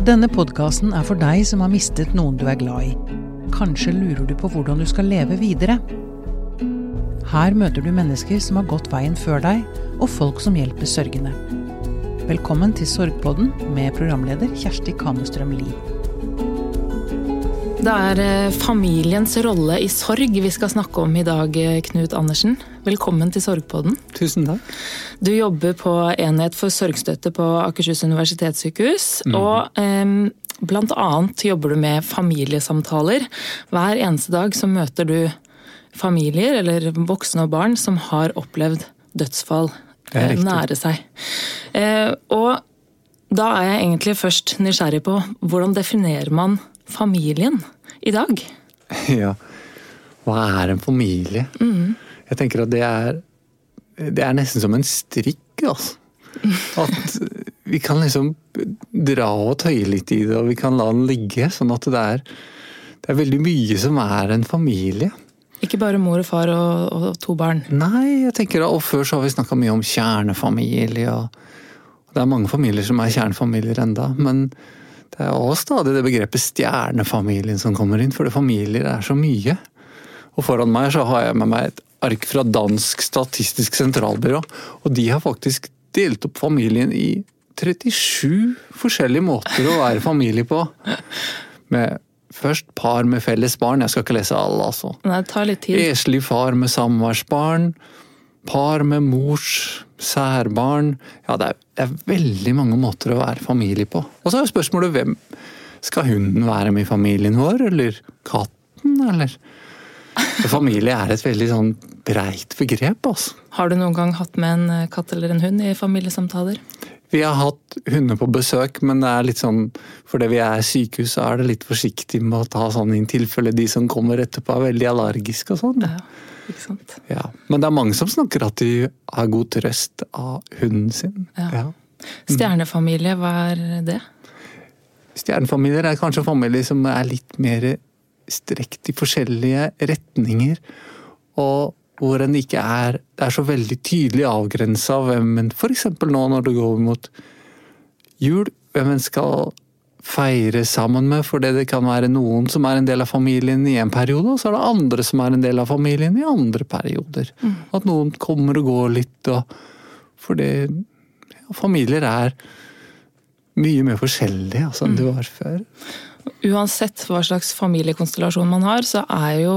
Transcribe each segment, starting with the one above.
Denne podkasten er for deg som har mistet noen du er glad i. Kanskje lurer du på hvordan du skal leve videre? Her møter du mennesker som har gått veien før deg, og folk som hjelper sørgende. Velkommen til Sorgpodden med programleder Kjersti Kamestrøm Lie. Det er eh, familiens rolle i sorg vi skal snakke om i dag, eh, Knut Andersen. Velkommen til Sorgpodden. Tusen takk. Du jobber på enhet for sorgstøtte på Akershus universitetssykehus. Mm. Og eh, blant annet jobber du med familiesamtaler. Hver eneste dag så møter du familier, eller voksne og barn, som har opplevd dødsfall eh, nære seg. Eh, og da er jeg egentlig først nysgjerrig på hvordan definerer man familien i dag? Ja, hva er en familie? Mm. Jeg tenker at det er Det er nesten som en strikk, altså. At vi kan liksom dra og tøye litt i det, og vi kan la den ligge. Sånn at det er, det er veldig mye som er en familie. Ikke bare mor og far og, og to barn? Nei, jeg tenker og før så har vi snakka mye om kjernefamilie. og Det er mange familier som er kjernefamilier enda, men det er også stadig det begrepet stjernefamilien som kommer inn, for det familier er så mye. Og foran meg så har jeg med meg et ark fra Dansk statistisk sentralbyrå, og de har faktisk delt opp familien i 37 forskjellige måter å være familie på. Med først par med felles barn, jeg skal ikke lese alle, altså. Nei, det tar litt tid. Eslig far med samværsbarn par med mors særbarn. Ja, det er, veldig mange måter å være familie på. Og så er jo spørsmålet hvem Skal hunden være med i familien vår, eller katten, eller Familie er et veldig sånn breit begrep, altså. Har du noen gang hatt med en katt eller en hund i familiesamtaler? Vi har hatt hunder på besøk, men det er litt sånn fordi vi er sykehus, så er det litt forsiktig med å ta sånn i tilfelle de som kommer etterpå er veldig allergiske og sånn. Ja. Ikke sant? Ja, Men det er mange som snakker at de har god trøst av hunden sin. Ja. ja. Stjernefamilie, hva er det? Stjernefamilier er kanskje familier som er litt mer strekt i forskjellige retninger. Og hvor en ikke er er så veldig tydelig avgrensa hvem en F.eks. nå når det går mot jul, hvem en skal feire sammen med, fordi det kan være noen som er en del av familien i en periode, og så er det andre som er en del av familien i andre perioder. Mm. At noen kommer og går litt, og fordi ja, familier er mye mer forskjellige altså, enn mm. de var før. Uansett hva slags familiekonstellasjon man har, så er jo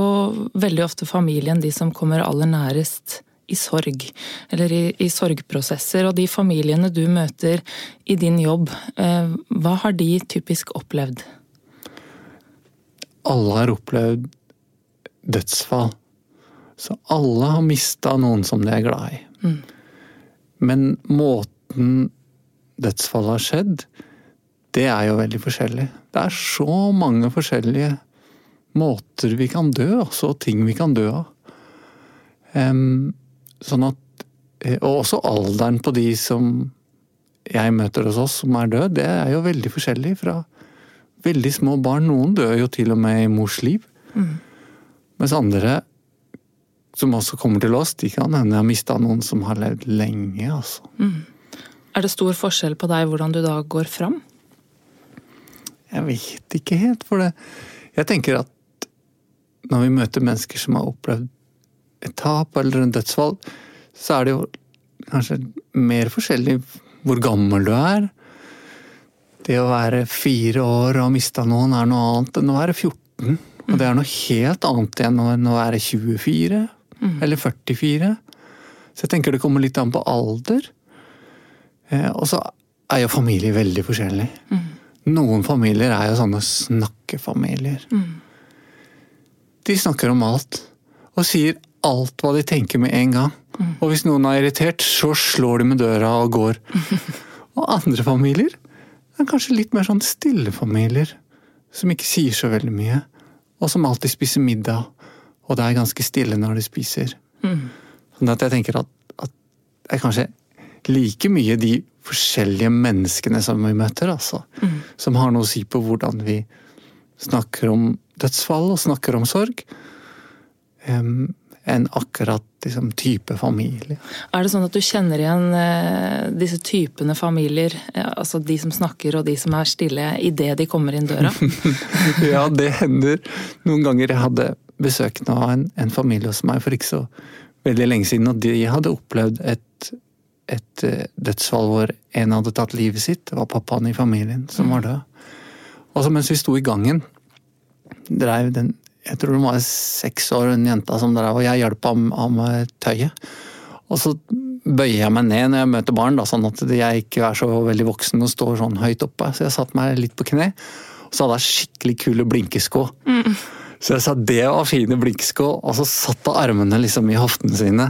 veldig ofte familien de som kommer aller nærest i sorg, eller i, i, sorgprosesser. Og de familiene du møter i din jobb, eh, hva har de typisk opplevd? Alle har opplevd dødsfall. Så alle har mista noen som de er glad i. Mm. Men måten dødsfallet har skjedd, det er jo veldig forskjellig. Det er så mange forskjellige måter vi kan dø, altså ting vi kan dø av. Um, Sånn at, eh, og også alderen på de som jeg møter hos oss som er død, det er jo veldig forskjellig fra veldig små barn. Noen dør jo til og med i mors liv. Mm. Mens andre som også kommer til oss, de kan hende har mista noen som har levd lenge. altså. Mm. Er det stor forskjell på deg hvordan du da går fram? Jeg vet ikke helt, for det Jeg tenker at når vi møter mennesker som har opplevd et tap eller en dødsfall, så er det jo kanskje mer forskjellig hvor gammel du er. Det å være fire år og ha mista noen er noe annet enn å være 14. Og det er noe helt annet enn å være 24 mm. eller 44. Så jeg tenker det kommer litt an på alder. Eh, og så er jo familier veldig forskjellig. Mm. Noen familier er jo sånne snakkefamilier. Mm. De snakker om alt. Og sier alt hva de tenker med en gang. Mm. Og hvis noen er irritert, så slår de med døra og går. og andre familier er kanskje litt mer sånn stille familier. Som ikke sier så veldig mye. Og som alltid spiser middag. Og det er ganske stille når de spiser. Mm. Sånn at jeg tenker at, at det er kanskje like mye de forskjellige menneskene som vi møter, altså. Mm. Som har noe å si på hvordan vi snakker om dødsfall og snakker om sorg. Um, enn akkurat liksom, type familie. Er det sånn at du kjenner igjen eh, disse typene familier, eh, altså de som snakker og de som er stille, idet de kommer inn døra? ja, det hender. Noen ganger jeg hadde besøk av en, en, familie hos meg for ikke så veldig lenge siden, og de hadde opplevd et, et uh, dødsfall hvor en hadde tatt livet sitt. Det var pappaen i familien som var død. Og så mens vi sto i gangen, dreiv den jeg tror hun var seks år, en jenta som drev, og jeg hjalp ham med tøyet. Og så bøyer jeg meg ned når jeg møter barn, da, sånn at jeg ikke er så veldig voksen og står sånn høyt oppe. Så jeg satte meg litt på kne, og så hadde jeg skikkelig kule blinkesko. Mm. Så jeg sa det var fine blinkesko, og så satte armene liksom i hoftene sine.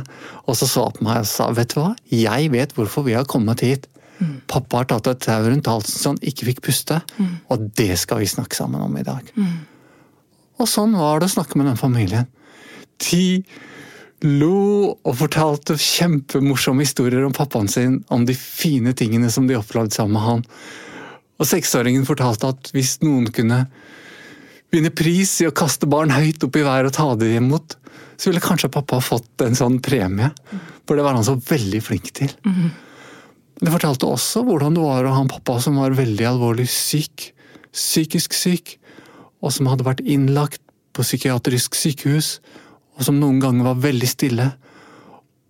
Og så så på meg og sa vet du hva, jeg vet hvorfor vi har kommet hit. Mm. Pappa har tatt et tau rundt halsen så han ikke fikk puste, mm. og det skal vi snakke sammen om i dag. Mm. Og sånn var det å snakke med den familien. De lo og fortalte kjempemorsomme historier om pappaen sin, om de fine tingene som de opplevde sammen med han. Og seksåringen fortalte at hvis noen kunne vinne pris i å kaste barn høyt opp i været og ta det imot, så ville kanskje pappa fått en sånn premie. For det var han så veldig flink til. Mm. Det fortalte også hvordan det var å ha en pappa som var veldig alvorlig syk. Psykisk syk og som hadde vært innlagt på psykiatrisk sykehus, og som noen ganger var veldig stille,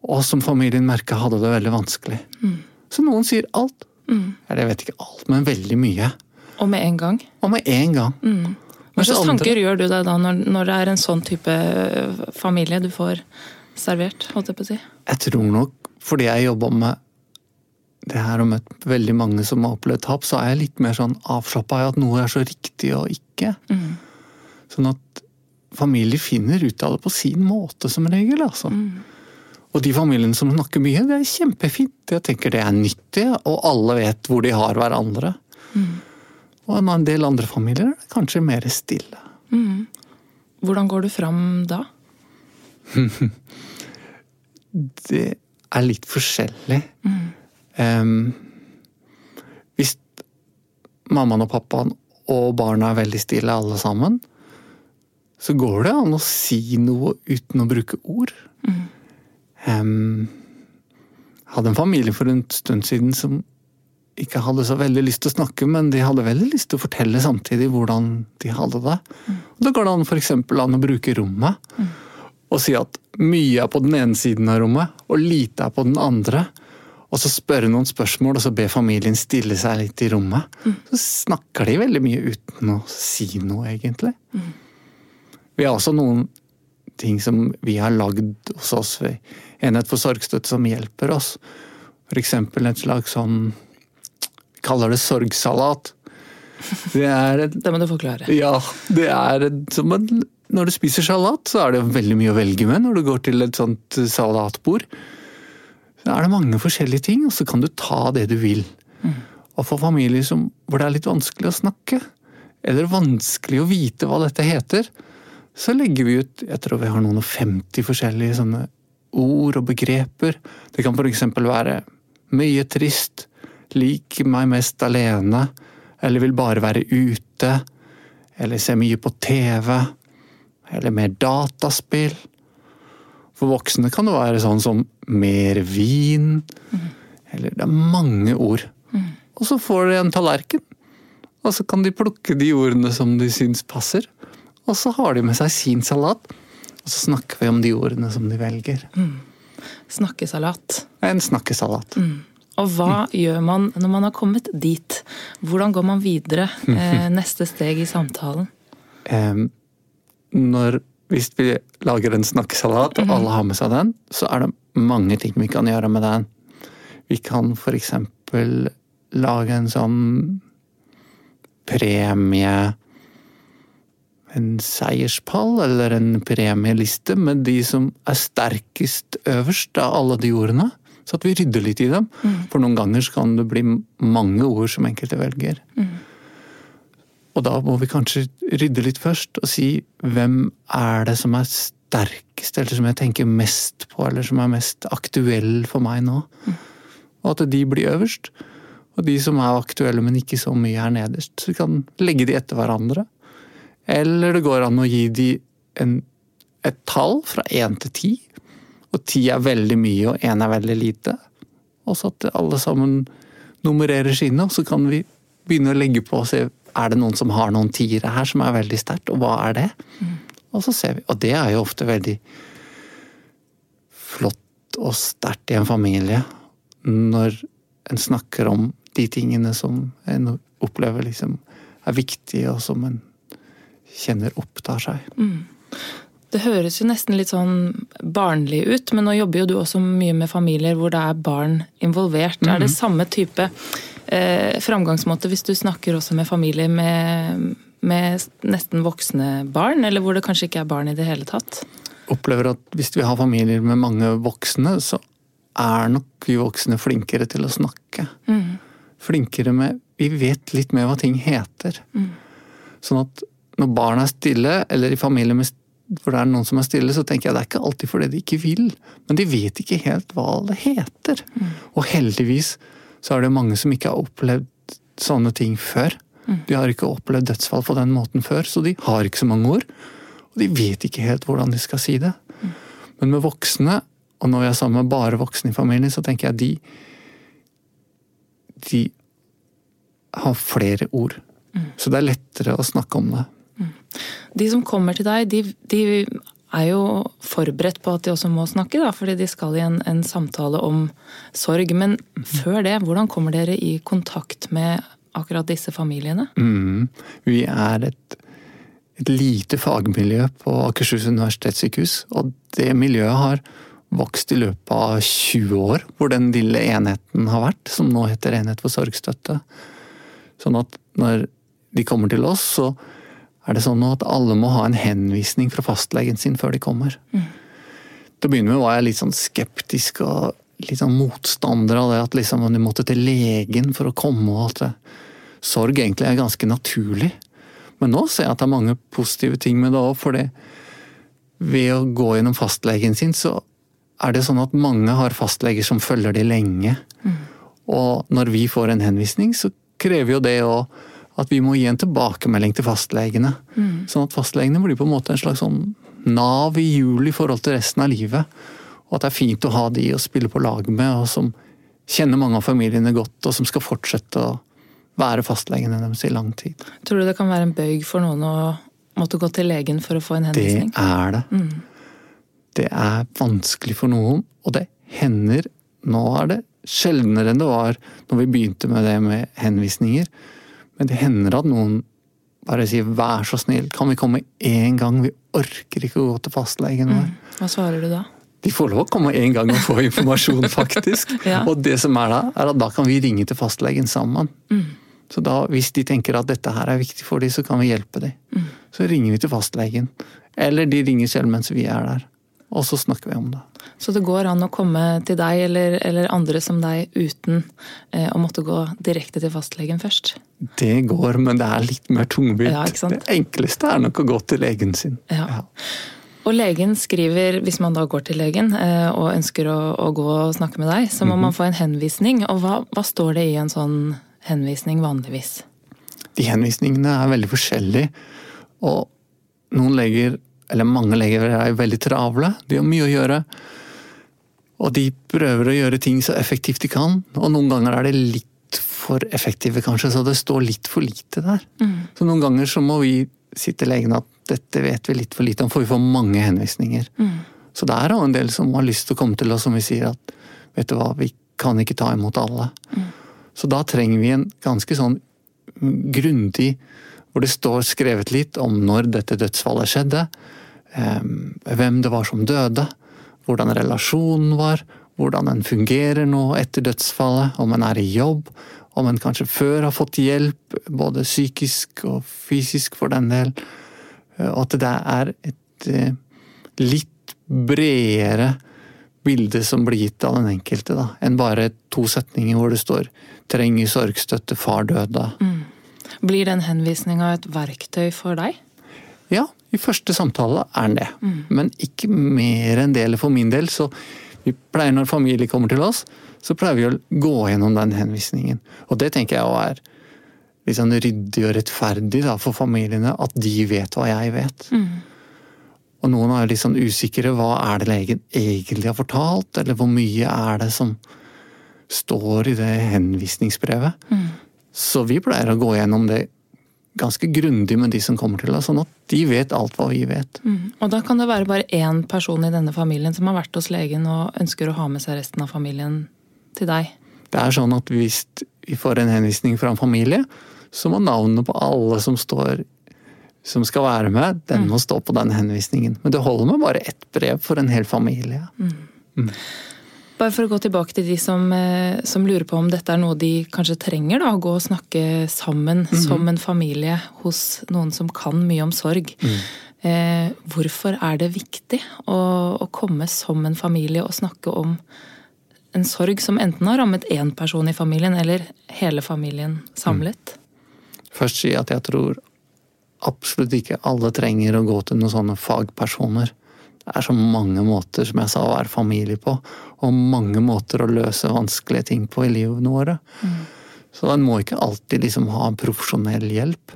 og som familien merka hadde det veldig vanskelig. Mm. Så noen sier alt. Mm. Eller jeg vet ikke alt, men veldig mye. Og med en gang? Og med en gang. Mm. Hva slags tanker gjør du deg da når, når, det er en sånn type øh, familie du får servert? holdt Jeg på å si? Jeg tror nok fordi jeg jobba med det her og møtt veldig mange som har opplevd tap, så er jeg litt mer sånn avslappa i at noe er så riktig og ikke. Mm. Sånn at familier finner ut av det på sin måte, som regel. altså. Mm. Og de familiene som snakker mye, det er kjempefint. Jeg tenker det er nyttig, og alle vet hvor de har hverandre. Mm. Og en del andre familier er kanskje mer stille. Mm. Hvordan går du fram da? det er litt forskjellig. Mm. Um, hvis mammaen og pappaen og barna er veldig stille alle sammen, så går det an å si noe uten å bruke ord. Mm. Um, hadde en familie for en stund siden som ikke hadde så veldig lyst til å snakke, men de hadde veldig lyst til å fortelle samtidig hvordan de hadde det. Mm. Da går det an f.eks. an å bruke rommet. Mm. Og si at mye er på den ene siden av rommet, og lite er på den andre. Og så spørre noen spørsmål, og så be familien stille seg litt i rommet. Mm. Så snakker de veldig mye uten å si noe, egentlig. Mm. Vi har også noen ting som vi har lagd hos oss ved Enhet for sorgstøtte som hjelper oss. F.eks. et slags sånn Vi kaller det sorgsalat. Det, er et, det må du forklare. Ja, det er som en Når du spiser salat, så er det veldig mye å velge med når du går til et sånt salatbord. Så er det mange forskjellige ting, og så kan du ta det du vil. Mm. Og for familier som, hvor det er litt vanskelig å snakke, eller vanskelig å vite hva dette heter, så legger vi ut jeg tror vi har noen og 50 forskjellige sånne ord og begreper. Det kan f.eks. være mye trist, lik meg mest alene, eller vil bare være ute, eller se mye på TV, eller mer dataspill. For voksne kan det være sånn som mer vin. Mm. Eller det er mange ord. Mm. Og så får de en tallerken. Og så kan de plukke de ordene som de syns passer. Og så har de med seg sin salat. Og så snakker vi om de ordene som de velger. Mm. Snakkesalat. En snakkesalat. Mm. Og hva mm. gjør man når man har kommet dit? Hvordan går man videre? Eh, neste steg i samtalen? Eh, når hvis vi lager en snakkesalat, og alle har med seg den, så er det mange ting vi kan gjøre med den. Vi kan f.eks. lage en sånn premie En seierspall eller en premieliste med de som er sterkest øverst av alle de ordene. Så at vi rydder litt i dem. Mm. For noen ganger kan det bli mange ord som enkelte velger. Mm. Og da må vi kanskje rydde litt først og si hvem er det som er sterkest, eller som jeg tenker mest på, eller som er mest aktuell for meg nå. Og at de blir øverst. Og de som er aktuelle, men ikke så mye, er nederst. Så vi kan legge de etter hverandre. Eller det går an å gi de en et tall fra én til ti. Og ti er veldig mye, og én er veldig lite. Og så at alle sammen nummererer sine, og så kan vi begynne å legge på og se er det noen som har noen tiere her som er veldig sterkt, og hva er det? Mm. Og så ser vi, og det er jo ofte veldig flott og sterkt i en familie når en snakker om de tingene som en opplever liksom er viktige, og som en kjenner opptar seg. Mm. Det høres jo nesten litt sånn barnlig ut, men nå jobber jo du også mye med familier hvor det er barn involvert. Mm. Er det samme type eh, framgangsmåte hvis du snakker også med familier med, med, nesten voksne barn, eller hvor det kanskje ikke er barn i det hele tatt? Opplever at hvis vi har familier med mange voksne, så er nok vi voksne flinkere til å snakke. Mm. Flinkere med Vi vet litt mer hva ting heter. Mm. Sånn at når barn er stille, eller i familier med hvor det er noen som er stille, så tenker jeg det er ikke alltid fordi de ikke vil, men de vet ikke helt hva det heter. Mm. Og heldigvis så er det mange som ikke har opplevd sånne ting før. De har ikke opplevd dødsfall på den måten før, så de har ikke så mange ord. Og de vet ikke helt hvordan de skal si det. Men med voksne, og når vi er sammen med bare voksne i familien, så tenker jeg de De har flere ord. Så det er lettere å snakke om det. De som kommer til deg, de, de, er jo forberedt på at de også må snakke, da, fordi de skal i en, en samtale om sorg. Men før det, hvordan kommer dere i kontakt med akkurat disse familiene? Mm. Vi er et, et, lite fagmiljø på Akershus universitetssykehus, og det miljøet har vokst i løpet av 20 år, hvor den lille enheten har vært, som nå heter Enhet for sorgstøtte. Sånn at når de kommer til oss, så er det sånn at alle må ha en henvisning fra fastlegen sin før de kommer. Mm. Til å begynne med var jeg litt sånn skeptisk og sånn motstander av det at liksom du måtte til legen for å komme, og at det, sorg egentlig er ganske naturlig. Men nå ser jeg at det er mange positive ting med det òg, for ved å gå gjennom fastlegen sin, så er det sånn at mange har fastleger som følger de lenge. Mm. Og når vi får en henvisning, så krever jo det òg at vi må gi en tilbakemelding til fastlegene. Mm. Sånn at fastlegene blir på en måte en slags sånn nav i hjul i forhold til resten av livet. Og at det er fint å ha de å spille på lag med, og som kjenner mange av familiene godt, og som skal fortsette å være fastlegene deres i lang tid. Tror du det kan være en bøyg for noen å måtte gå til legen for å få en henvisning? Det er det. Mm. Det er vanskelig for noen, og det hender Nå er det sjeldnere enn det var når vi begynte med det med henvisninger. Men det hender at noen bare sier 'vær så snill, kan vi komme én gang', vi orker ikke å gå til fastlegen vår. Mm. Hva svarer du da? De får lov å komme én gang og få informasjon, faktisk. ja. Og det som er da, er at da kan vi ringe til fastlegen sammen. Mm. Så da, hvis de tenker at dette her er viktig for dem, så kan vi hjelpe dem. Mm. Så ringer vi til fastlegen. Eller de ringer selv mens vi er der. Og så snakker vi om det. Så det går an å komme til deg eller, eller andre som deg uten eh, å måtte gå direkte til fastlegen først? Det går, men det er litt mer tungvint. Ja, det enkleste er nok å gå til legen sin. Ja. ja. Og legen skriver, hvis man da går til legen eh, og ønsker å, å, gå og snakke med deg, så må mm -hmm. man få en henvisning. Og hva, hva står det i en sånn henvisning vanligvis? De henvisningene er veldig forskjellige. Og noen leger eller mange leger er veldig travle, de har mye å gjøre. Og de prøver å gjøre ting så effektivt de kan, og noen ganger er det litt for effektive, kanskje, så det står litt for lite der. Mm. Så noen ganger så må vi si til legene at dette vet vi litt for lite om, for vi får mange henvisninger. Mm. Så det er en del som har lyst til å komme til oss som vi sier at vet du hva, vi kan ikke ta imot alle. Mm. Så da trenger vi en ganske sånn grundig hvor det står skrevet litt om når dette dødsfallet skjedde, hvem det var som døde, hvordan relasjonen var, hvordan en fungerer nå etter dødsfallet, om en er i jobb, om en kanskje før har fått hjelp, både psykisk og fysisk for den del, eh, og at det er et eh, litt bredere bilde som blir gitt av den enkelte, da, enn bare to setninger hvor det står 'trenger sorgstøtte, far døde'. Mm. Blir den henvisninga et verktøy for deg? Ja, i første samtale er den det. Mm. Men ikke mer enn det. Eller for min del, så vi pleier når familie kommer til oss, så pleier vi å gå gjennom den henvisningen. Og det tenker jeg også er litt sånn ryddig og rettferdig da, for familiene, at de vet hva jeg vet. Mm. Og noen er litt sånn usikre. Hva er det legen egentlig har fortalt? Eller hvor mye er det som står i det henvisningsbrevet? Mm. Så vi pleier å gå gjennom det ganske grundig med de som kommer til oss, sånn at de vet alt hva vi vet. Mm. Og da kan det være bare én person i denne familien som har vært hos legen og ønsker å ha med seg resten av familien til deg. Det er sånn at hvis vi får en henvisning fra en familie, så må navnet på alle som står som skal være med, den må stå på den henvisningen. Men det holder med bare ett brev for en hel familie. Bare for å gå tilbake til de som, eh, som lurer på om dette er noe de kanskje trenger, da, å gå og snakke sammen som en familie hos noen som kan mye om sorg. Eh, hvorfor er det viktig å, å komme som en familie og snakke om en sorg som enten har rammet én person i familien, eller hele familien samlet? Først si at jeg tror absolutt ikke alle trenger å gå til noen sånne fagpersoner. Det er så mange måter som jeg sa, å være familie på, og mange måter å løse vanskelige ting på i livene våre. Så en må ikke alltid liksom ha profesjonell hjelp.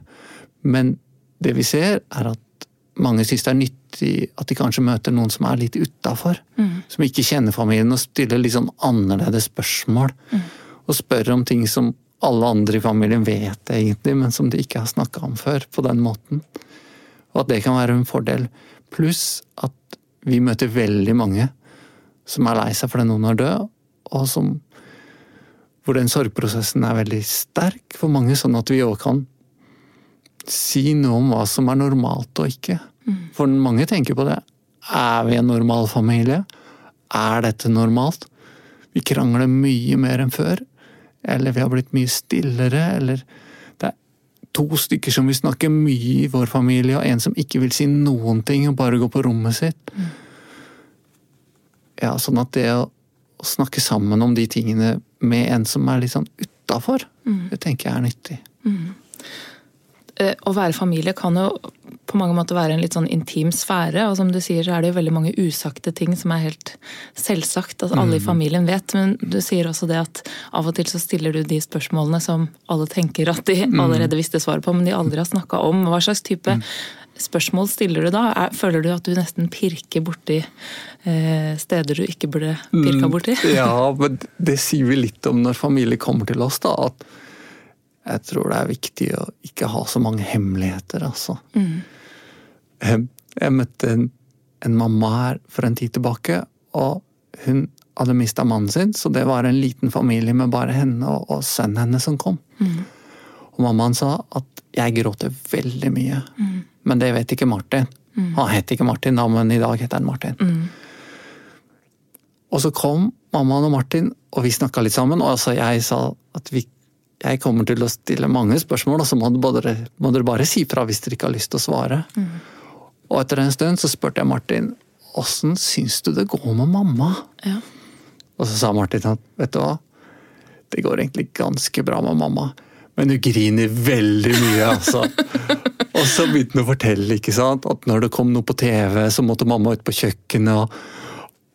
Men det vi ser, er at mange syns det er nyttig at de kanskje møter noen som er litt utafor. Som ikke kjenner familien, og stiller litt sånn annerledes spørsmål. Og spør om ting som alle andre i familien vet egentlig, men som de ikke har snakka om før på den måten. Og at det kan være en fordel. Pluss at vi møter veldig mange som er lei seg fordi noen er død, og som hvor den sorgprosessen er veldig sterk for mange, sånn at vi òg kan si noe om hva som er normalt og ikke. For mange tenker på det. Er vi en normal familie? Er dette normalt? Vi krangler mye mer enn før. Eller vi har blitt mye stillere, eller det er to stykker som vil snakke mye i vår familie, og en som ikke vil si noen ting og bare gå på rommet sitt. Ja, sånn at det å, snakke sammen om de tingene med en som er litt sånn utafor, det tenker jeg er nyttig. Eh, Å være familie kan jo på mange måter være en litt sånn intim sfære. Og som du sier, så er det jo veldig mange usagte ting som er helt selvsagt at alle i familien vet. Men du sier også det at av og til så stiller du de spørsmålene som alle tenker at de allerede visste svaret på, men de aldri har snakka om. Hva slags type spørsmål stiller du da? Er, føler du at du nesten pirker borti eh, steder du ikke burde pirka borti? Ja, men det sier vi litt om når familie kommer til oss, da. At jeg tror det er viktig å ikke ha så mange hemmeligheter, altså. Jeg, jeg møtte en, en mamma her for en tid tilbake, og hun hadde mista mannen sin, så det var en liten familie med bare henne og, og sønnen hennes som kom. Og mammaen sa at jeg gråter veldig mye, men det vet ikke Martin. Han het ikke Martin da, men i dag heter han Martin. Og så kom mammaen og Martin, og vi snakka litt sammen, og altså jeg sa at vi, jeg kommer til å stille mange spørsmål, og så må, må dere bare si fra hvis dere ikke har lyst til å svare. Og etter en stund så spurte jeg Martin åssen syns du det går med mamma? Ja. Og så sa Martin at vet du hva, det går egentlig ganske bra med mamma, men hun griner veldig mye, altså. og så begynte han å fortelle ikke sant, at når det kom noe på TV, så måtte mamma ut på kjøkkenet. og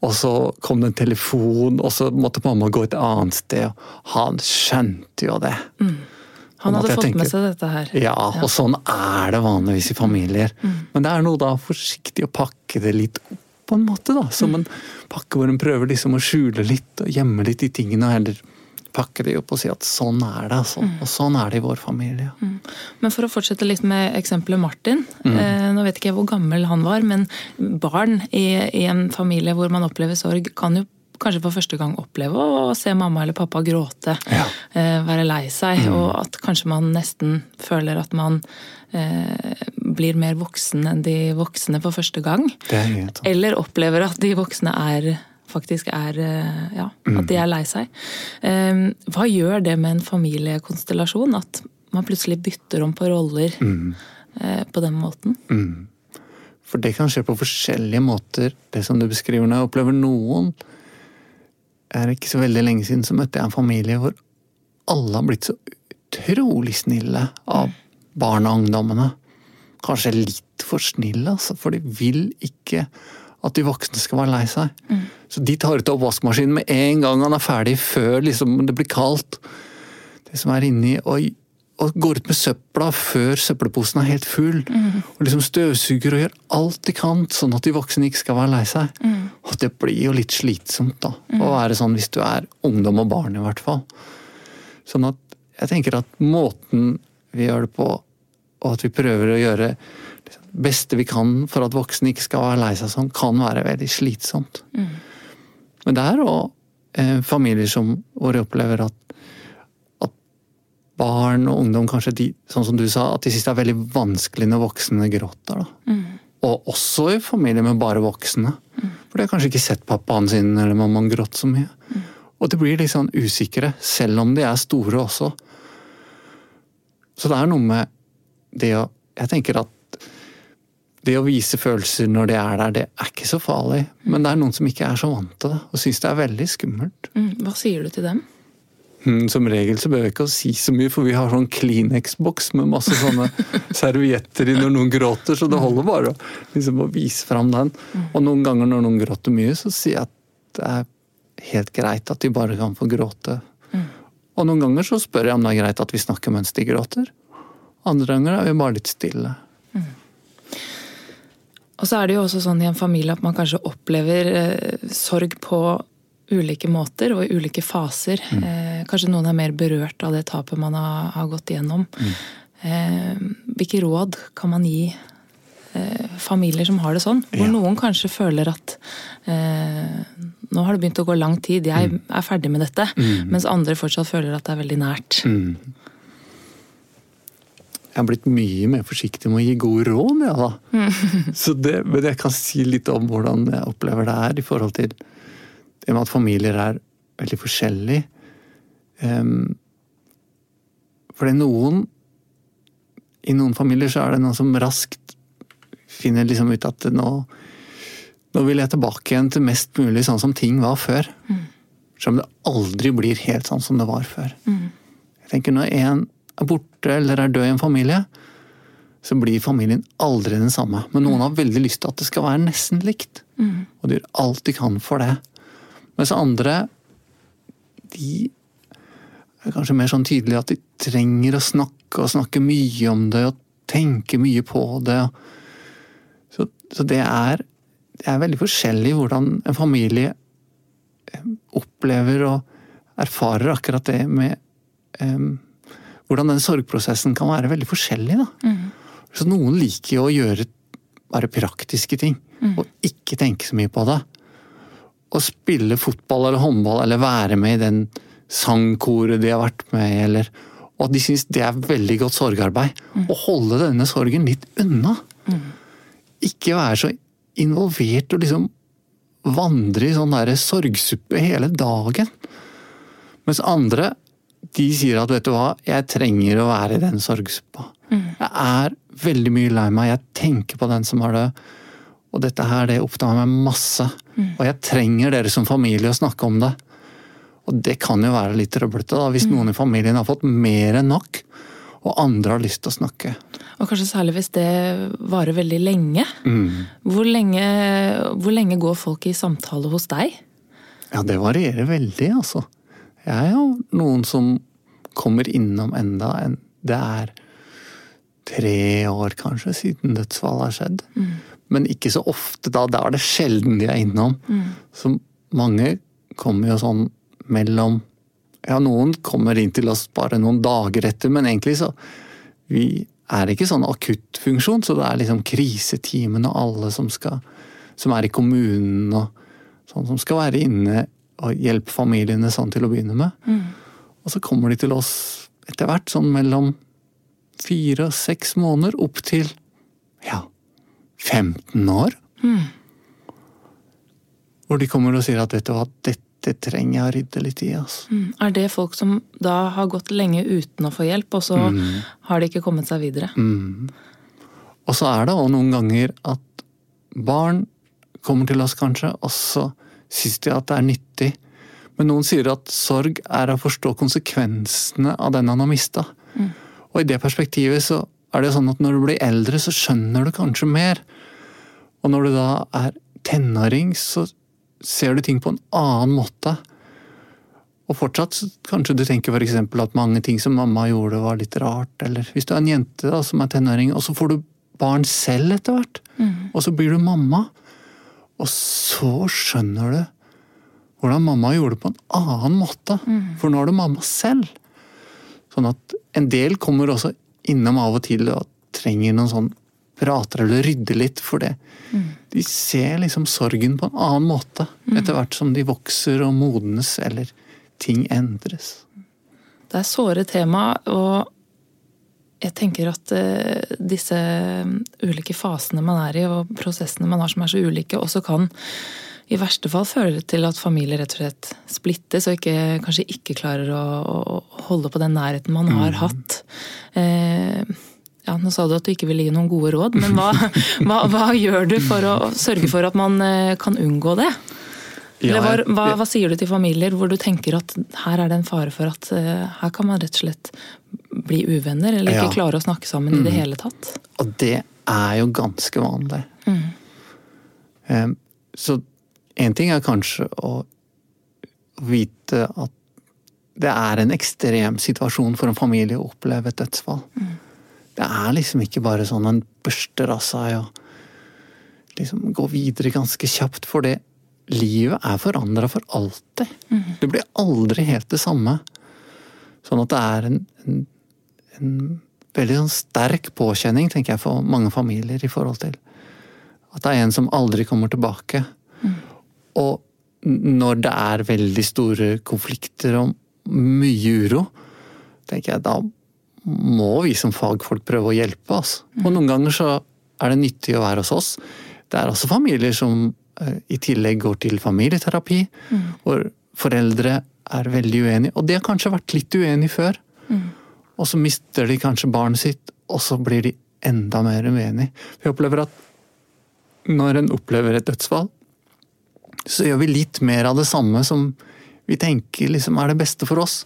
og så kom det en telefon, og så måtte mamma gå et annet sted. Han skjønte jo det. Han hadde fått tenker- med seg dette her. Ja, og sånn er det vanligvis i familier. Men det er noe da forsiktig å pakke det litt opp, på en måte. da. Som en pakke hvor en prøver liksom å skjule litt og gjemme litt de tingene. og heller pakke de opp og si at sånn er det, altså. Og sånn er det i vår familie. Men for å fortsette litt med eksempelet Martin. Eh, nå vet ikke jeg hvor gammel han var, men barn i, i en familie hvor man opplever sorg, kan jo kanskje for første gang oppleve å se mamma eller pappa gråte. Ja. Eh, være lei seg, og at kanskje man nesten føler at man eh, blir mer voksen enn de voksne for første gang. Det er. Eller opplever at de voksne er faktisk er eh, Ja, at de er lei seg. Eh, Hva gjør det med en familiekonstellasjon? At man plutselig bytter om på roller mm. på den måten? For det kan skje på forskjellige måter, det som du beskriver nå. Jeg opplever noen er ikke så veldig lenge siden så møtte jeg en familie hvor alle har blitt så utrolig snille av barna og ungdommene. Kanskje litt for snille, altså, for de vil ikke at de voksne skal være lei seg. Så de tar ut oppvaskmaskinen med en gang han er ferdig, før liksom det blir kaldt. Det som er inni, og, og går ut med søpla før søppelposen er helt full. Og liksom støvsuger og gjør alt de kan, sånn at de voksne ikke skal være lei seg. Og det blir jo litt slitsomt, da. Å være sånn hvis du er ungdom og barn, i hvert fall. Sånn at jeg tenker at måten vi gjør det på, og at vi prøver å gjøre beste vi kan for at voksne ikke skal være lei seg sånn, kan være veldig slitsomt. Men det er òg eh, familier som, hvor de opplever at barn og ungdom kanskje de, sånn som du sa, at de syns det er veldig vanskelig når voksne gråter. Mm. Og også i familier med bare voksne. Mm. For de har kanskje ikke sett pappaen sin eller mammaen grått så mye. Mm. Og de blir litt sånn usikre, selv om de er store også. Så det er noe med det å Jeg tenker at det å vise følelser når de er der, det er ikke så farlig. Men det er noen som ikke er så vant til det, og syns det er veldig skummelt. Mm. Hva sier du til dem? Hmm, som regel så behøver jeg ikke å si så mye, for vi har sånn Kleenex-boks med masse sånne servietter i når noen gråter, så det holder bare å, liksom, å vise fram den. Og noen ganger når noen gråter mye, så sier jeg at det er helt greit at de bare kan få gråte. Og noen ganger så spør jeg om det er greit at vi snakker mens de gråter. Andre ganger er vi bare litt stille. Og så er det jo også sånn i en familie at man kanskje opplever eh, sorg på ulike måter og i ulike faser. Mm. Eh, kanskje noen er mer berørt av det tapet man har, har gått igjennom. Mm. Eh, hvilke råd kan man gi eh, familier som har det sånn? Hvor ja. noen kanskje føler at eh, nå har det begynt å gå lang tid, jeg mm. er ferdig med dette. Mm. Mens andre fortsatt føler at det er veldig nært. Mm. Jeg har blitt mye mer forsiktig med å gi gode råd, ja. Mm. Så det, men jeg kan si litt om hvordan jeg opplever det her i forhold til det med at familier er veldig forskjellige. Um, fordi noen I noen familier så er det noen som raskt finner liksom ut at nå, nå vil jeg tilbake igjen til mest mulig sånn som ting var før. Mm. Selv om det aldri blir helt sånn som det var før. Mm. Jeg tenker Når en er borte eller er død i en familie, så blir familien aldri den samme. Men noen har veldig lyst til at det skal være nesten likt. Mm. Og de gjør alt de kan for det. Mens andre de er kanskje mer sånn tydelige at de trenger å snakke og snakke mye om det og tenke mye på det. Så, så det, er, det er veldig forskjellig hvordan en familie eh, opplever og erfarer akkurat det med um, Hvordan den sorgprosessen kan være veldig forskjellig. Mm. Så noen liker jo å gjøre bare praktiske ting, mm. og ikke tenke så mye på det å spille fotball eller håndball eller være med i den sangkoret de har vært med i, eller Og at de syns det er veldig godt sorgarbeid. Mm. Å holde denne sorgen litt unna. Mm. Ikke være så involvert og liksom vandre i sånn derre sorgsuppe hele dagen. Mens andre de sier at vet du hva, jeg trenger å være i den sorgsuppa. Mm. Jeg er veldig mye lei meg, jeg tenker på den som har død. Og dette her, det opptar meg masse. Mm. Og jeg trenger dere som familie å snakke om det. Og det kan jo være litt trøblete, da, hvis mm. noen i familien har fått mer enn nok. Og andre har lyst til å snakke. Og kanskje særlig hvis det varer veldig lenge. Mm. Hvor, lenge hvor lenge går folk i samtale hos deg? Ja, det varierer veldig, altså. Jeg er jo noen som kommer innom enda en Det er tre år, kanskje, siden dødsfallet har skjedd. Mm men ikke så ofte da. Da er det sjelden de er innom. Mm. Så mange kommer jo sånn mellom Ja, noen kommer inn til oss bare noen dager etter, men egentlig så Vi er ikke sånn akuttfunksjon, så det er liksom kriseteamene og alle som skal Som er i kommunen og sånn som skal være inne og hjelpe familiene sånn til å begynne med. Mm. Og så kommer de til oss etter hvert, sånn mellom fire og seks måneder, opp til ja, 15 år. Mm. Hvor de kommer og sier at vet du hva, dette trenger jeg å rydde litt i. Altså. Mm. Er det folk som da har gått lenge uten å få hjelp, og så mm. har de ikke kommet seg videre? Mm. Og så er det òg noen ganger at barn kommer til oss kanskje, og så syns de at det er nyttig. Men noen sier at sorg er å forstå konsekvensene av den han har mista. Mm. Og i det perspektivet så er det sånn at når du blir eldre, så skjønner du kanskje mer. Og når du da er tenåring, så ser du ting på en annen måte. Og fortsatt så kanskje du tenker f.eks. at mange ting som mamma gjorde var litt rart. Eller hvis du er en jente da, som er tenåring, og så får du barn selv etter hvert. Og så blir du mamma. Og så skjønner du hvordan mamma gjorde det på en annen måte. For nå er det mamma selv. Sånn at en del kommer også innom av og til og trenger noen sånn prater eller rydder litt for det. De ser liksom sorgen på en annen måte etter hvert som de vokser og modnes eller ting endres. Det er såre tema, og jeg tenker at eh, disse ulike fasene man er i, og prosessene man har som er så ulike, også kan i verste fall føre til at familier rett og slett splittes, og ikke, kanskje ikke klarer å, å holde på den nærheten man har hatt. Eh, ja, Nå sa du at du ikke ville gi noen gode råd, men hva, hva, hva gjør du for å sørge for at man eh, kan unngå det? Eller hva, hva, sier du til familier hvor du tenker at her er det en fare for at eh, her kan man rett og slett bli uvenner, eller ikke Ja. klare å snakke sammen i det hele tatt? Og det er jo ganske vanlig. Eh, Så én ting er kanskje å vite at det er en ekstrem situasjon for en familie å oppleve et dødsfall. Det er liksom ikke bare sånn en børster av seg og liksom gå videre ganske kjapt, for det livet er forandra for alltid. Det blir aldri helt det samme. Sånn at det er en, en, en veldig sånn sterk påkjenning, tenker jeg, for mange familier i forhold til at det er en som aldri kommer tilbake. Og når det er veldig store konflikter og mye uro, tenker jeg da må vi som fagfolk prøve å hjelpe. Altså. Og noen ganger så er det nyttig å være hos oss. Det er også familier som eh, i tillegg går til familieterapi, hvor foreldre er veldig uenige. Og de har kanskje vært litt uenige før. Og så mister de kanskje barnet sitt, og så blir de enda mer uenige. Vi opplever at når en opplever et dødsfall, så gjør vi litt mer av det samme som vi tenker liksom er det beste for oss.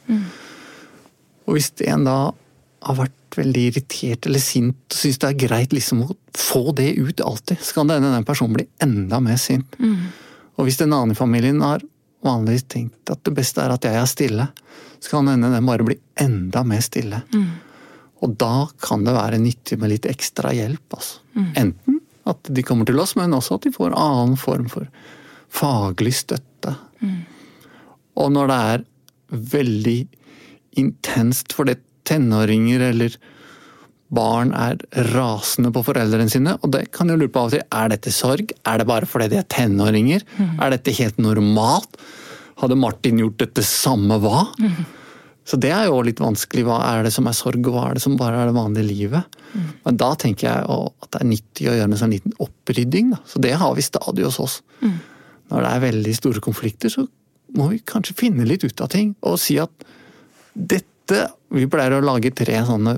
Og hvis en da har vært veldig irritert eller sint og syns det er greit liksom å få det ut alltid, så kan denne den personen bli enda mer sint. Og hvis den andre i familien har vanligvis tenkt at det beste er at jeg er stille, så kan denne hende den bare bli enda mer stille. Og da kan det være nyttig med litt ekstra hjelp. Altså. Enten at de kommer til oss, men også at de får annen form for faglig støtte. Og når det er veldig intenst fordi tenåringer eller barn er rasende på foreldrene sine, og det kan jeg lure på av og til, er dette sorg? Er det bare fordi de er tenåringer? Er dette helt normalt? Hadde Martin gjort dette samme hva? Så det er jo litt vanskelig. Hva er det som er sorg, og hva er det som bare er det vanlige livet? Men da tenker jeg å- at det er nyttig å gjøre en sånn liten opprydding. Da. Så det har vi stadig hos oss. Når det er veldig store konflikter, så må vi kanskje finne litt ut av ting. Og si at dette Vi pleier å lage tre sånne.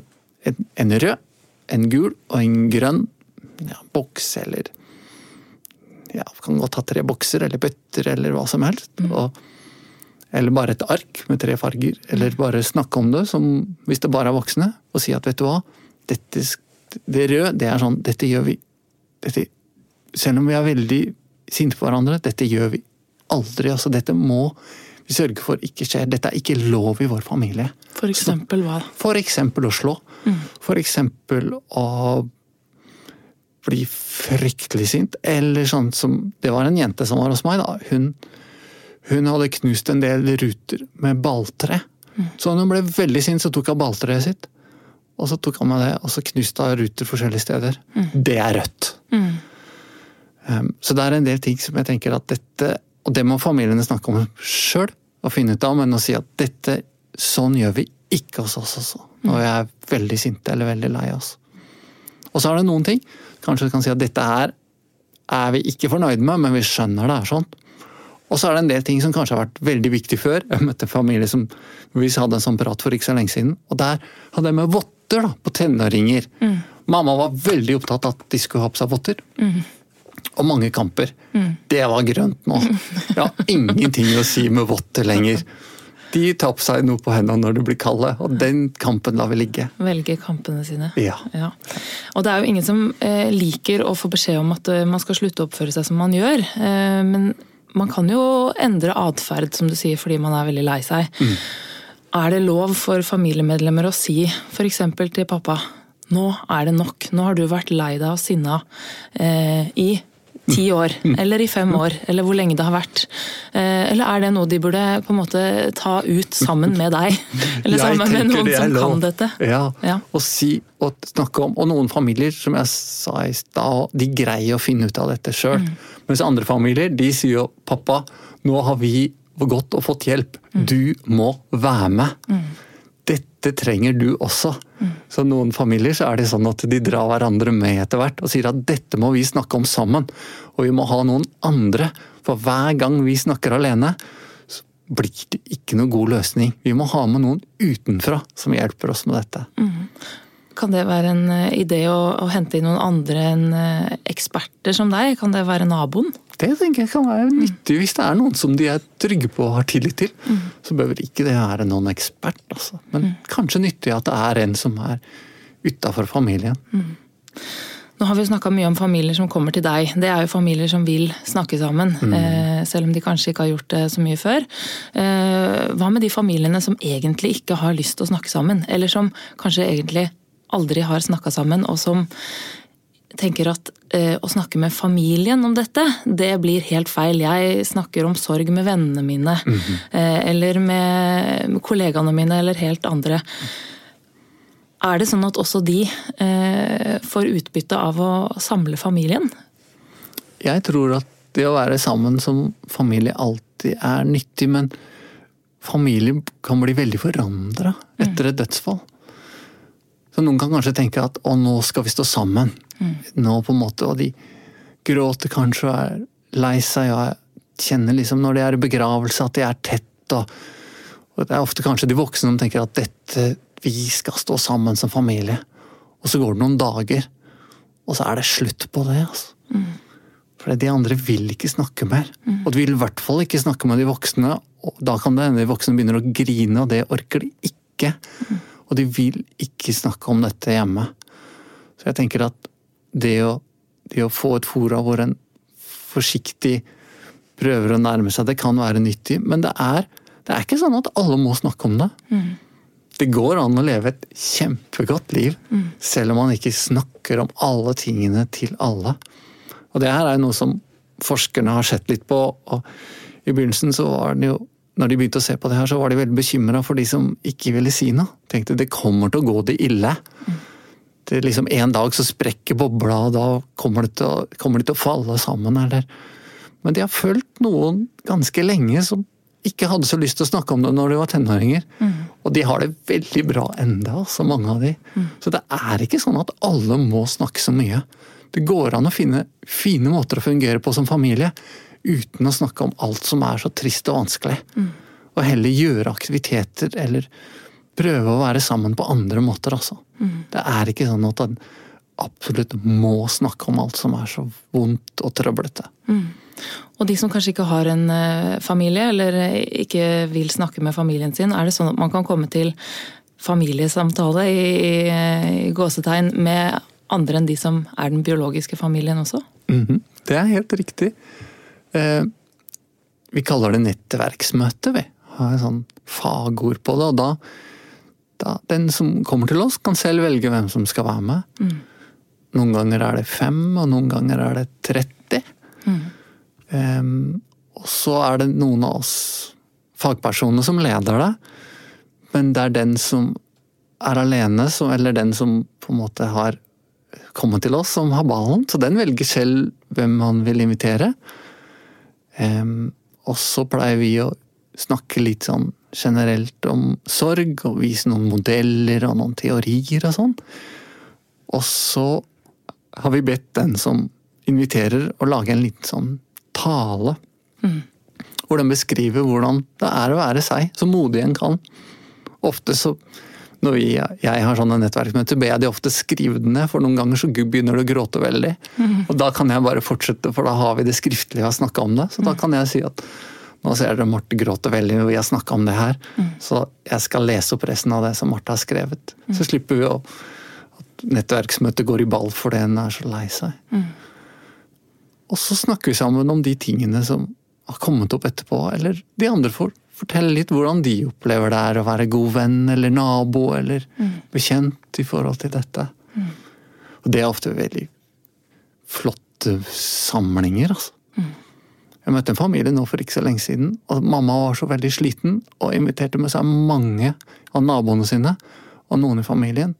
En, rød, en gul og en grønn ja, boks eller ja, Kan godt ha tre bokser eller bøtter eller hva som helst. Og, eller bare et ark med tre farger. Eller bare snakke om det som hvis det bare er voksne. Og si at vet du hva, dette, det røde, det er sånn Dette gjør vi dette, Selv om vi er veldig sinte på hverandre, dette gjør vi aldri. altså Dette må vi sørge for ikke skjer. Dette er ikke lov i vår familie. For eksempel hva? For eksempel å slå. For eksempel å bli fryktelig sint. Eller sånn som Det var en jente som var hos meg. da. Hun, hun hadde knust en del ruter med balltre. Så når hun ble veldig sint, så tok hun balltreet sitt. Og så tok han med det, og så knuste hun ruter forskjellige steder. Det er rødt. Um, så det er en del ting som jeg tenker at dette Og det må familiene snakke om sjøl og finne ut av, men å si at dette Sånn gjør vi ikke hos oss også. Når vi er veldig sinte eller veldig lei oss. Og så er det noen ting. Kanskje du kan si at dette her er vi ikke fornøyd med, men vi skjønner det er sånn. Og så er det en del ting som kanskje har vært veldig viktig før. Jeg møtte en familie som vi hadde en sånn prat for ikke så lenge siden. Og der hadde jeg med votter da, på tenåringer. Mamma var veldig opptatt av at de skulle ha på seg votter. Og mange kamper. Det var grønt nå. Jeg har ingenting å si med votter lenger. De tar på seg noe på hendene når de blir kalde, og den kampen lar vi ligge. Velge kampene sine. Ja. Ja. Og det er jo ingen som eh, liker å få beskjed om at eh, man skal slutte å oppføre seg som man gjør. Eh, men man kan jo endre atferd, som du sier, fordi man er veldig lei seg. Mm. Er det lov for familiemedlemmer å si f.eks. til pappa nå er det nok, nå har du vært lei deg og sinna eh, i ti år, eller i fem år, eller hvor lenge det har vært. Eh, eller er det noe de burde på en måte ta ut sammen med deg? Eller sammen med noen som lov. kan dette? Ja, Ja. og si og snakke om Og noen familier, som jeg sa i stad, de greier å finne ut av dette sjøl. Mm. Mens andre familier, de sier jo 'pappa, nå har vi gått og fått hjelp. Mm. Du må være med'. Dette trenger du også. Mm. Så noen familier så er det sånn at de drar hverandre med etter hvert og sier at dette må vi snakke om sammen. Og vi må ha noen andre. For hver gang vi snakker alene, så blir det ikke noe god løsning. Vi må ha med noen utenfra som hjelper oss med dette. Kan det være en eh, idé å, å hente inn noen andre enn eh, eksperter som deg? Kan det være naboen? Det tenker jeg kan være nyttig hvis det er noen som de er trygge på og har tillit til. Så behøver ikke det være noen ekspert, altså. Men kanskje nyttig at det er en som er utafor familien. Nå har vi snakka mye om familier som kommer til deg. Det er jo familier som vil snakke sammen, eh, selv om de kanskje ikke har gjort det så mye før. Eh, hva med de familiene som egentlig ikke har lyst til å snakke sammen? Eller som kanskje egentlig aldri har snakka sammen, og som tenker at eh, å snakke med familien om dette, det blir helt feil. Jeg snakker om sorg med vennene mine, eh, eller med kollegaene mine, eller helt andre. Er det sånn at også de eh, får utbytte av å samle familien? Jeg tror at det å være sammen som familie alltid er nyttig, men familie kan bli veldig forandra etter et dødsfall. Så noen kan kanskje tenke at å, nå skal vi stå sammen. Nå på en måte, Og de gråter kanskje og er lei seg og kjenner liksom når de er begravelse at de er tett. Og, og det er ofte kanskje de voksne som tenker at dette, vi skal stå sammen som familie. Og så går det noen dager, og så er det slutt på det. altså. For de andre vil ikke snakke mer. Og de vil i hvert fall ikke snakke med de voksne. Og da kan det hende de voksne begynner å grine, og det orker de ikke. Og de vil ikke snakke om dette hjemme. Så jeg tenker at det å, det å få et fora hvor en forsiktig prøver å nærme seg, det kan være nyttig. Men det er, det er ikke sånn at alle må snakke om det. Det går an å leve et kjempegodt liv, selv om man ikke snakker om alle tingene til alle. Og det her er jo noe som forskerne har sett litt på. og I begynnelsen så var det jo når de begynte å se på det her, så var de veldig bekymra for de som ikke ville si noe. Tenkte det kommer til å gå det ille. Det er liksom En dag så sprekker bobla, og da kommer de, til å, kommer de til å falle sammen. Eller. Men de har fulgt noen ganske lenge som ikke hadde så lyst til å snakke om det når de var tenåringer. Og de har det veldig bra enda, så mange av de. Så det er ikke sånn at alle må snakke så mye. Det går an å finne fine måter å fungere på som familie uten å snakke om alt som er så trist og vanskelig. Og heller gjøre aktiviteter eller prøve å være sammen på andre måter, altså. Det er ikke sånn at en absolutt må snakke om alt som er så vondt og trøblete. Og de som kanskje ikke har en eh, familie, eller eh, ikke vil snakke med familien sin, er det sånn at man kan komme til familiesamtale i, i, i gåsetegn med andre enn de som er den biologiske familien også? Mhm, Det er helt riktig. Eh, vi kaller det nettverksmøte, vi. Har et sånn fagord på det. Og da, da Den som kommer til oss, kan selv velge hvem som skal være med. Noen ganger er det fem, og noen ganger er det 30. Eh, og så er det noen av oss fagpersonene som leder det. Men det er den som er alene, som, eller den som på en måte har kommet til oss, som har ballen. Så den velger selv hvem han vil invitere. Em, og så pleier vi å snakke litt sånn generelt om sorg, og vise noen modeller og noen teorier og sånn. Og så har vi bedt den som inviterer, å lage en liten sånn tale. Hvor den beskriver hvordan det er å være seg, så modig en kan. Ofte så når vi, jeg har sånne nettverksmøter, ber jeg de ofte skrive det ned, for noen ganger så begynner du å gråte veldig. Og da kan jeg bare fortsette, for da har vi det skriftlige og har snakka om det. Så da kan jeg si at nå ser dere Marte gråter veldig, og vi har snakka om det her. Så jeg skal lese opp resten av det som Marte har skrevet. Så slipper vi å at nettverksmøtet går i ball fordi en er så lei seg. Og så snakker vi sammen om de tingene som har kommet opp etterpå, eller de andre får fortelle litt hvordan de opplever det er å være god venn eller nabo eller mm. bekjent i forhold til dette. Mm. Og det er ofte veldig flotte samlinger, altså. Mm. Jeg møtte en familie nå for ikke så lenge siden, og mamma var så veldig sliten og inviterte med seg mange av naboene sine og noen i familien.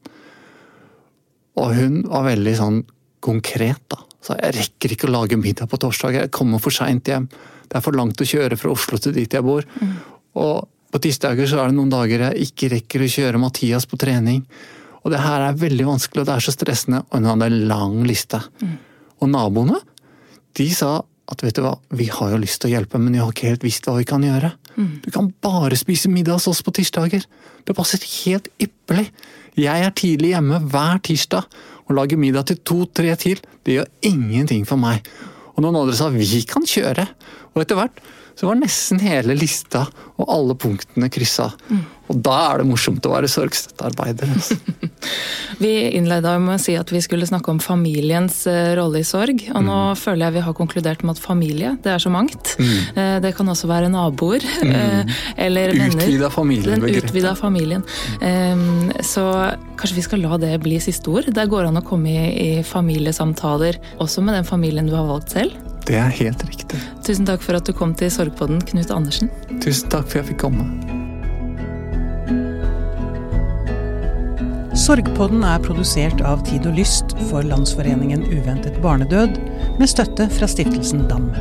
Og hun var veldig sånn konkret, da. Så jeg rekker ikke å lage middag på torsdag, jeg kommer for seint hjem. Det er for langt å kjøre fra Oslo til dit jeg bor. Mm. Og på tirsdager så er det noen dager jeg ikke rekker å kjøre Mathias på trening. Og det her er veldig vanskelig, og det er så stressende. Og hun hadde en lang liste. Mm. Og naboene, de sa at vet du hva, vi har jo lyst til å hjelpe, men vi har ikke helt visst hva vi kan gjøre. Mm. Du kan bare spise middag hos oss på tirsdager. Det passer helt ypperlig. Jeg er tidlig hjemme hver tirsdag og lager middag til to-tre til. Det gjør ingenting for meg. Og noen andre sa vi kan kjøre. Og etter hvert så var nesten hele lista og alle punktene kryssa. Mm. Og da er det morsomt å være sorgstøttearbeider. Altså. vi innleda med å si at vi skulle snakke om familiens eh, rolle i sorg. Og nå mm. føler jeg vi har konkludert med at familie, det er så mangt. Mm. Eh, det kan også være naboer. Mm. Eh, eller venner. Utvida familien. Den utvida familien. Så kanskje vi skal la det bli siste ord. Der går an å komme i, i familiesamtaler også med den familien du har valgt selv. Det er helt riktig. Tusen takk for at du kom til Sorgpodden, Knut Andersen. Tusen takk for at jeg fikk komme. Sorgpodden er produsert av Tid og Lyst for Landsforeningen uventet barnedød, med støtte fra stiftelsen DAM.